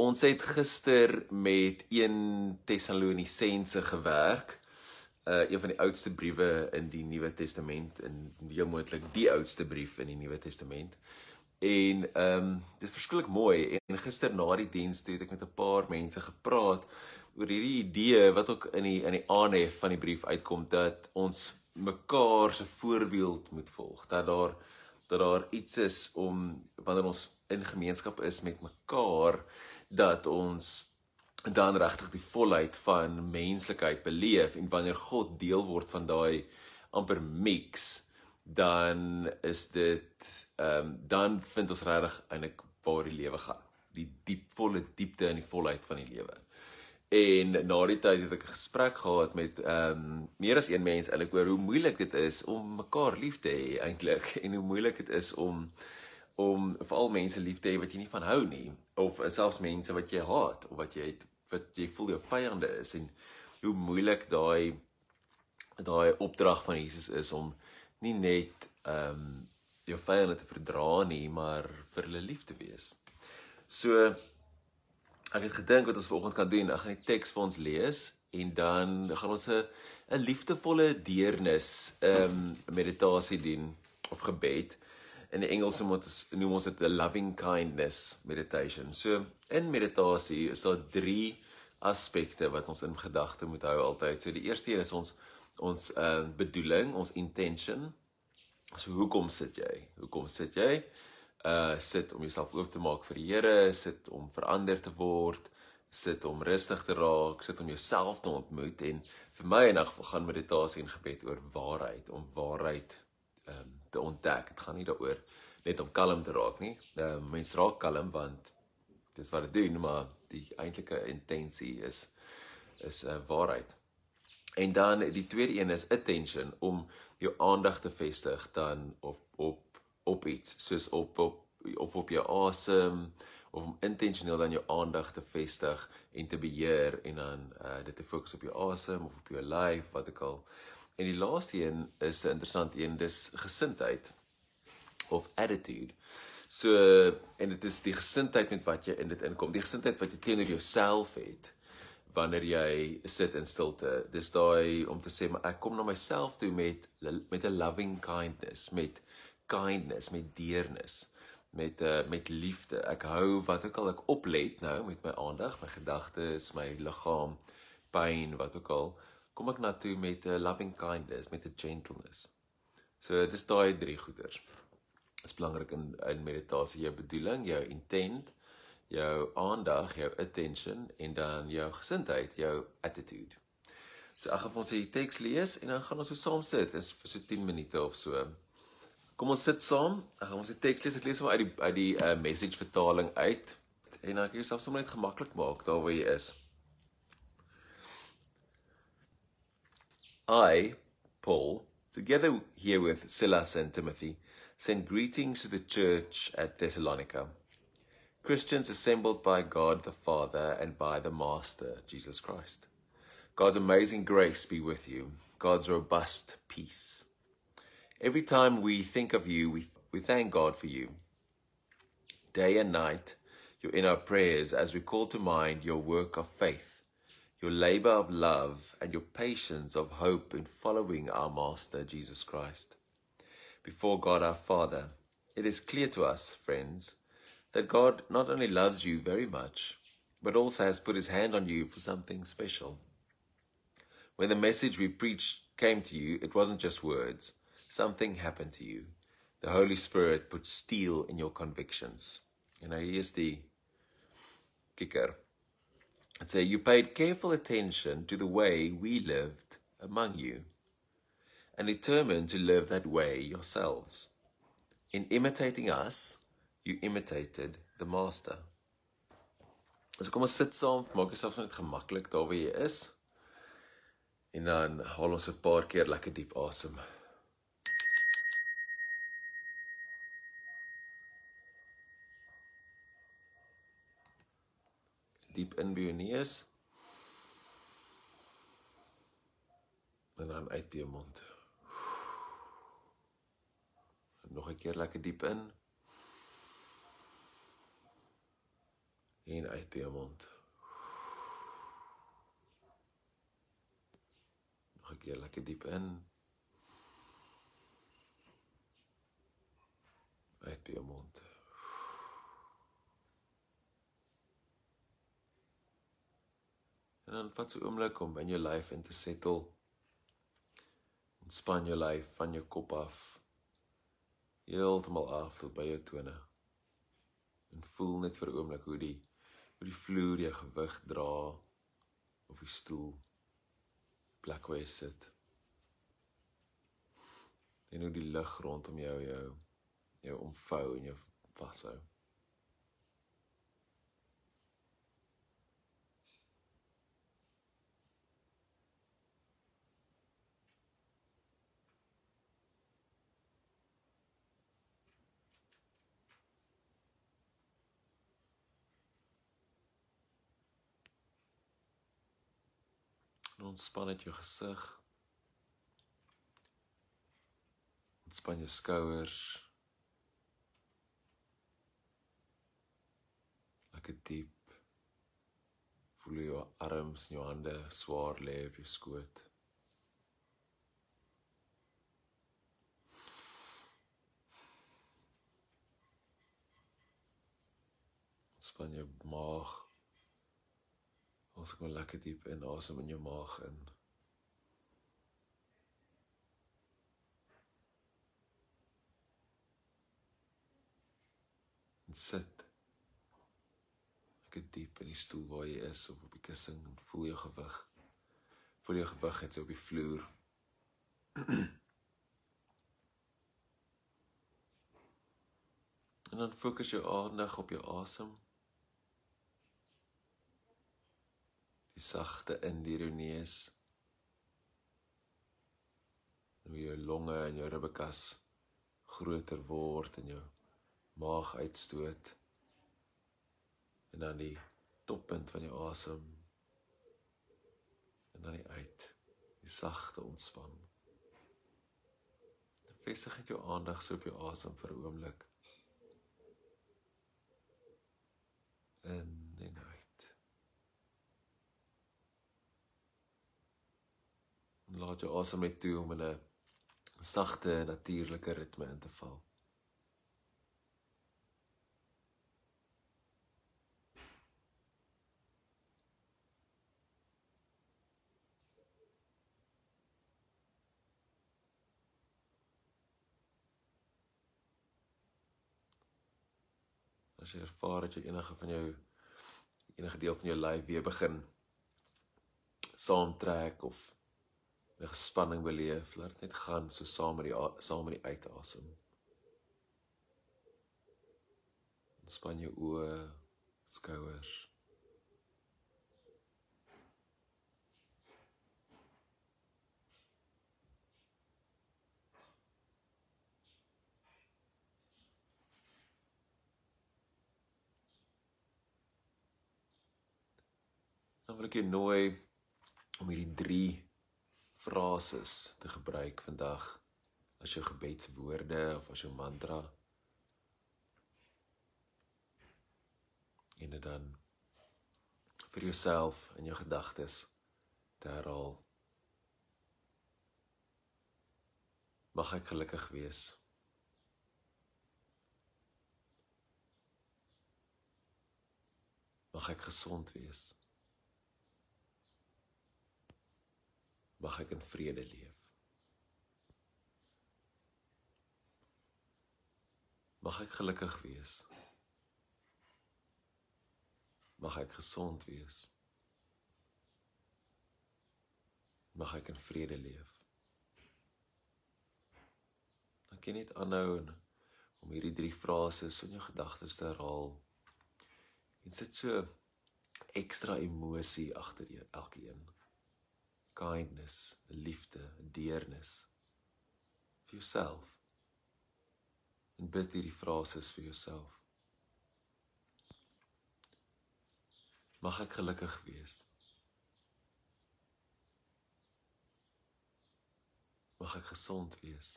ons het gister met 1 Tessalonisense gewerk. Uh een van die oudste briewe in die Nuwe Testament en heel moontlik die oudste brief in die Nuwe Testament. En ehm um, dit is verskriklik mooi en gister na die diens het ek met 'n paar mense gepraat oor hierdie idee wat ook in die in die aanhef van die brief uitkom dat ons mekaar se voorbeeld moet volg. Dat daar dat daar iets is om wanneer ons in gemeenskap is met mekaar dat ons dan regtig die volheid van menslikheid beleef en wanneer God deel word van daai amper mix dan is dit ehm um, dan vind ons regtig eintlik waar die lewe gaan. Die diep volle diepte en die volheid van die lewe. En na die tyd het ek 'n gesprek gehad met ehm um, meer as een mens eintlik oor hoe moeilik dit is om mekaar lief te hê eintlik. En hoe moeilik dit is om om veral mense lief te hê wat jy nie van hou nie of selfs mense wat jy haat of wat jy wat jy voel jou vyande is en hoe moeilik daai daai opdrag van Jesus is om nie net ehm um, jou vyande te verdra nie, maar vir hulle lief te wees. So ek het gedink wat ons vanoggend kan doen, ek gaan die teks vir ons lees en dan gaan ons 'n 'n liefdevolle deernis ehm um, meditasie doen of gebed in die Engels noem ons noem ons dit 'n loving kindness meditation. So in meditasie is daar drie aspekte wat ons in gedagte moet hou altyd. So die eerste een is ons ons uh bedoeling, ons intention. So hoekom sit jy? Hoekom sit jy? Uh sit om jouself oop te maak vir die Here, sit om verander te word, sit om rustig te raak, sit om jouself te ontmoet en vir my in 'n geval gaan meditasie en gebed oor waarheid, om waarheid ehm um, te ontdek. Dit gaan nie daaroor net om kalm te raak nie. Ehm uh, mens raak kalm want dis wat dit doen, maar die eintlike intensie is is 'n uh, waarheid. En dan die tweede een is attention om jou aandag te vestig dan of op op iets soos op op of op jou asem of om intentioneel dan jou aandag te vestig en te beheer en dan uh, dit te fokus op jou asem of op jou lyf wat ek al En die laaste een is 'n interessante een, dis gesindheid of attitude. So en dit is die gesindheid met wat jy in dit inkom, die gesindheid wat jy teenoor jouself het wanneer jy sit in stilte. Dis daai om te sê maar ek kom na myself toe met met 'n loving kindness, met kindness, met deernis, met uh, met liefde. Ek hou wat ook al ek oplet nou met my aandag, my gedagtes, my liggaam, pyn, wat ook al kom ek na toe met 'n loving kindness, met 'n gentleness. So dis daai drie goeders. Dit is belangrik in in meditasie jou bedoeling, jou intent, jou aandag, jou attention en dan jou gesindheid, jou attitude. So ek gaan vir ons die teks lees en dan gaan ons so saam sit, is vir so 10 minute of so. Kom ons sit saam. Ek gaan ons die teks lees. Ek lees hom uit die uit die uh, message vertaling uit en dan kan jy self sommer net gemaklik maak daar waar jy is. I, Paul, together here with Silas and Timothy, send greetings to the church at Thessalonica. Christians assembled by God the Father and by the Master, Jesus Christ. God's amazing grace be with you, God's robust peace. Every time we think of you, we, we thank God for you. Day and night, you're in our prayers as we call to mind your work of faith your labor of love, and your patience of hope in following our Master Jesus Christ. Before God our Father, it is clear to us, friends, that God not only loves you very much, but also has put his hand on you for something special. When the message we preached came to you, it wasn't just words. Something happened to you. The Holy Spirit put steel in your convictions. And here's the kicker. And say, You paid careful attention to the way we lived among you, and determined to live that way yourselves. In imitating us, you imitated the Master. So kom ons sit saam, maak jouself net gemaklik daar waar jy is. En dan haal ons 'n paar keer lekker diep asem. Awesome. Diep in by jou neus. En dan uit by jou mond. Nog 'n keer lekker diep in. En uit by jou mond. Nog 'n keer lekker diep in. Uit by jou mond. En dan vat so 'n oomblik om in jou lyf in te settle. Ontspan jou lyf van jou kop af. Heeltemal af tot by jou tone. En voel net vir 'n oomblik hoe die hoe die vloer jou gewig dra of die stoel plek waar jy sit. En hoe die lug rondom jou jou jou omvou en jou vashou. En ontspan net jou gesig. Ontspan jou skouers. Lekker diep. Voel jou arms en jou hande swaar lê op jou skoot. Ontspan jou maag. Ons kom lekker diep in asem in jou maag in. En sit. Lekker diep in die stoel waar jy is of op die kussing en voel jou gewig. Voel jou gewig net so op die vloer. en dan fokus jou aandag op jou asem. Die sagte in deur jou neus. Nou jou longe en jou ribbekas groter word en jou maag uitstoot. En dan die toppunt van jou asem. En dan die uit. Die sagte ontspan. Vestig net jou aandag so op jou asem vir 'n oomblik. En en uit. En laat jou asem net toe om in 'n sagte natuurlike ritme in te val. As jy ervaar dat jy enige van jou enige deel van jou lyf weer begin saamtrek of 'n gespanning beleef, laat dit net gaan so saam met die saam met die uitasem. Ontspan jou oë, skouers. Dan wil ek jou nooi om hierdie 3 frases te gebruik vandag as jou gebedswoorde of as jou mantra. En dit dan vir jouself in jou gedagtes te herhaal. Mag ek gelukkig wees. Mag ek gesond wees. Mag ek in vrede leef. Mag ek gelukkig wees. Mag ek gesond wees. Mag ek in vrede leef. Dan kan jy net aanhou om hierdie drie frases in jou gedagtes te herhaal. En sit so ekstra emosie agter elkeen kindness, liefde, deernis vir jouself. En bid hierdie frases vir jouself. Mag ek gelukkig wees. Mag ek gesond wees.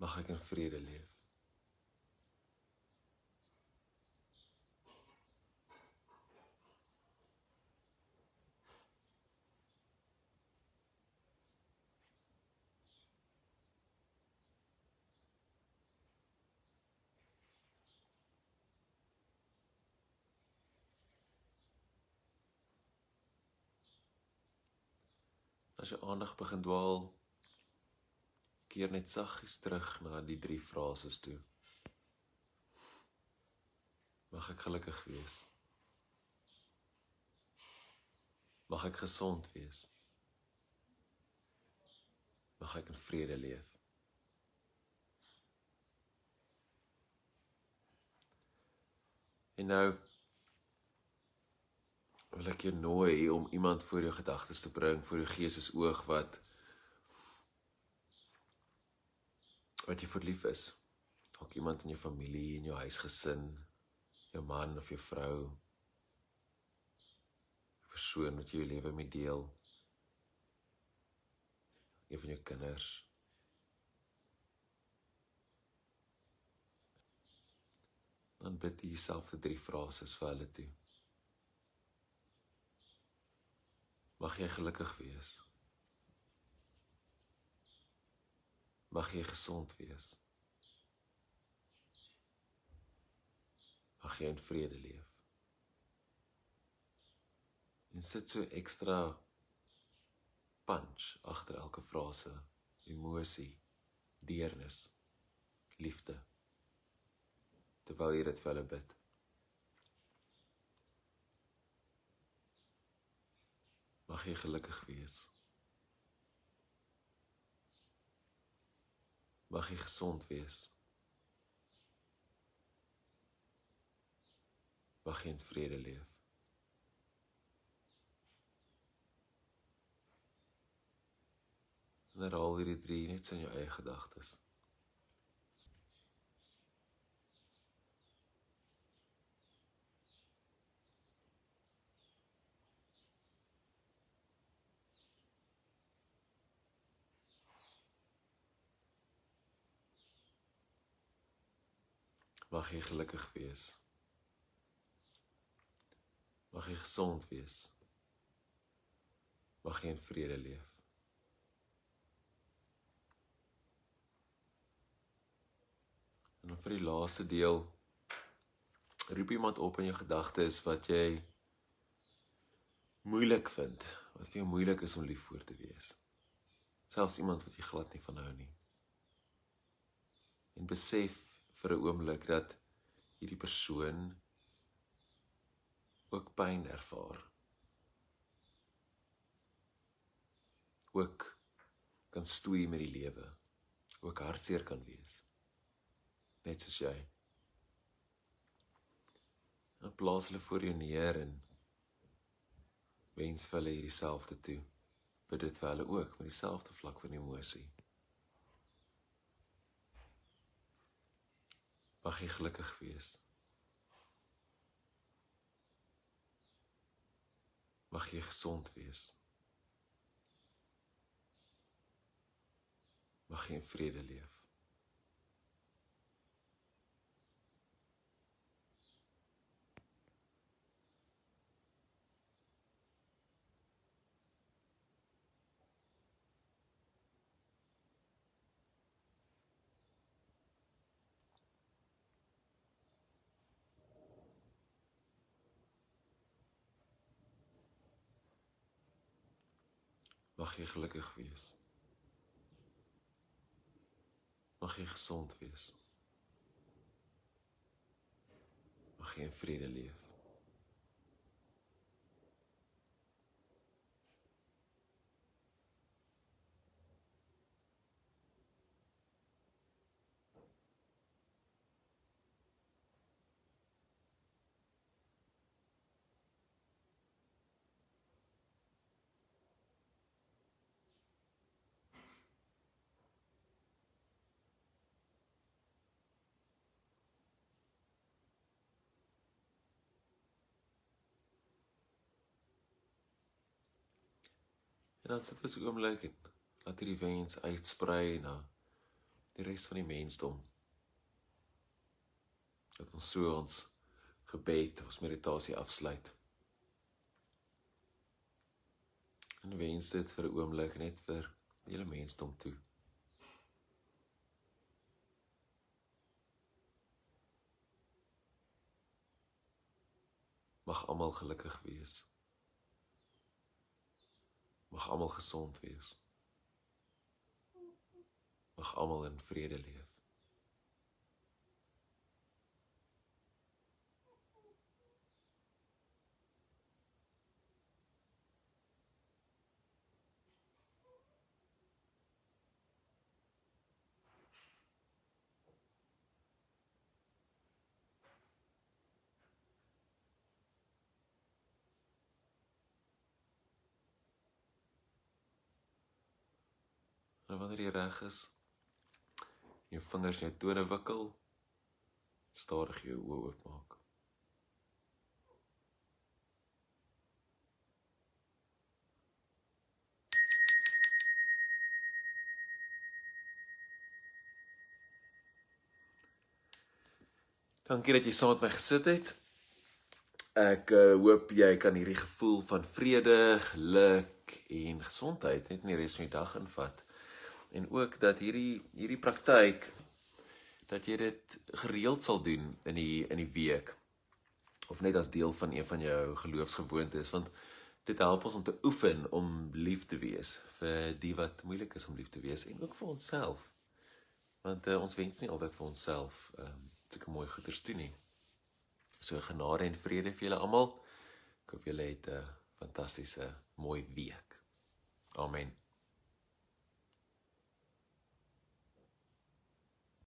Mag ek in vrede leef. As jou aandag begin dwaal, keer net saggies terug na die drie frases toe. Mag ek gelukkig wees. Mag ek gesond wees. Mag ek in vrede leef. En nou wil ek jou nooi om iemand voor jou gedagtes te bring, voor jou gees se oog wat wat jy verlief is. Dalk iemand in jou familie, in jou huisgesin, jou man of jou vrou. 'n Persoon wat jy jou lewe mee deel. Een van jou kinders. Dan bid jy jouself die drie frases vir hulle toe. Mag jy gelukkig wees. Mag jy gesond wees. Mag jy in vrede leef. En sit so ekstra punch agter elke frase, emosie, deernis, liefde. Terwyl jy dit vir hulle bid. Mag jy gelukkig wees. Mag jy gesond wees. Mag jy in vrede leef. En herhaal hierdie drie net so in jou eie gedagtes. Mag jy gelukkig wees. Mag jy gesond wees. Mag jy in vrede leef. En dan vir die laaste deel roep iemand op in jou gedagtes wat jy moeilik vind, wat vir jou moeilik is om lief voor te wees. Selfs iemand wat jy glad nie van hou nie. En besef vir 'n oomblik dat hierdie persoon ook pyn ervaar. Ook kan stoei met die lewe. Ook hartseer kan wees. Net soos jy. En plaas hulle voor jou neer en wens vir hulle hierdie selfde toe. Bid dit vir hulle ook met dieselfde vlak van emosie. Mag jy gelukkig wees. Mag jy gesond wees. Mag jy in vrede leef. Mag jy gelukkig wees. Mag jy gesond wees. Mag jy in vrede leef. En dan sit ons 'n oomblik en laat hierdie wens uitsprei na die res van die mensdom. Dat ons so ons gebed, ons meditasie afsluit. En wens dit vir 'n oomblik net vir die hele mensdom toe. Mag almal gelukkig wees Mag almal gesond wees. Mag almal in vrede leef. En wanneer jy reg is, jou vingers in jou tone wikkel, stadig jou oë oopmaak. Dankie dat jy saam met my gesit het. Ek uh, hoop jy kan hierdie gevoel van vrede, geluk en gesondheid net in die res van die dag invat. En ook dat hierdie hierdie praktyk dat jy dit gereeld sal doen in die in die week of net as deel van een van jou geloofsgewoontes want dit help ons om te oefen om lief te wees vir die wat moeilik is om lief te wees en ook vir onsself. Want uh, ons wens nie altyd vir onsself ehm um, sulke mooi goeders doen nie. So genade en vrede vir julle almal. Ek hoop julle het 'n fantastiese mooi week. Amen.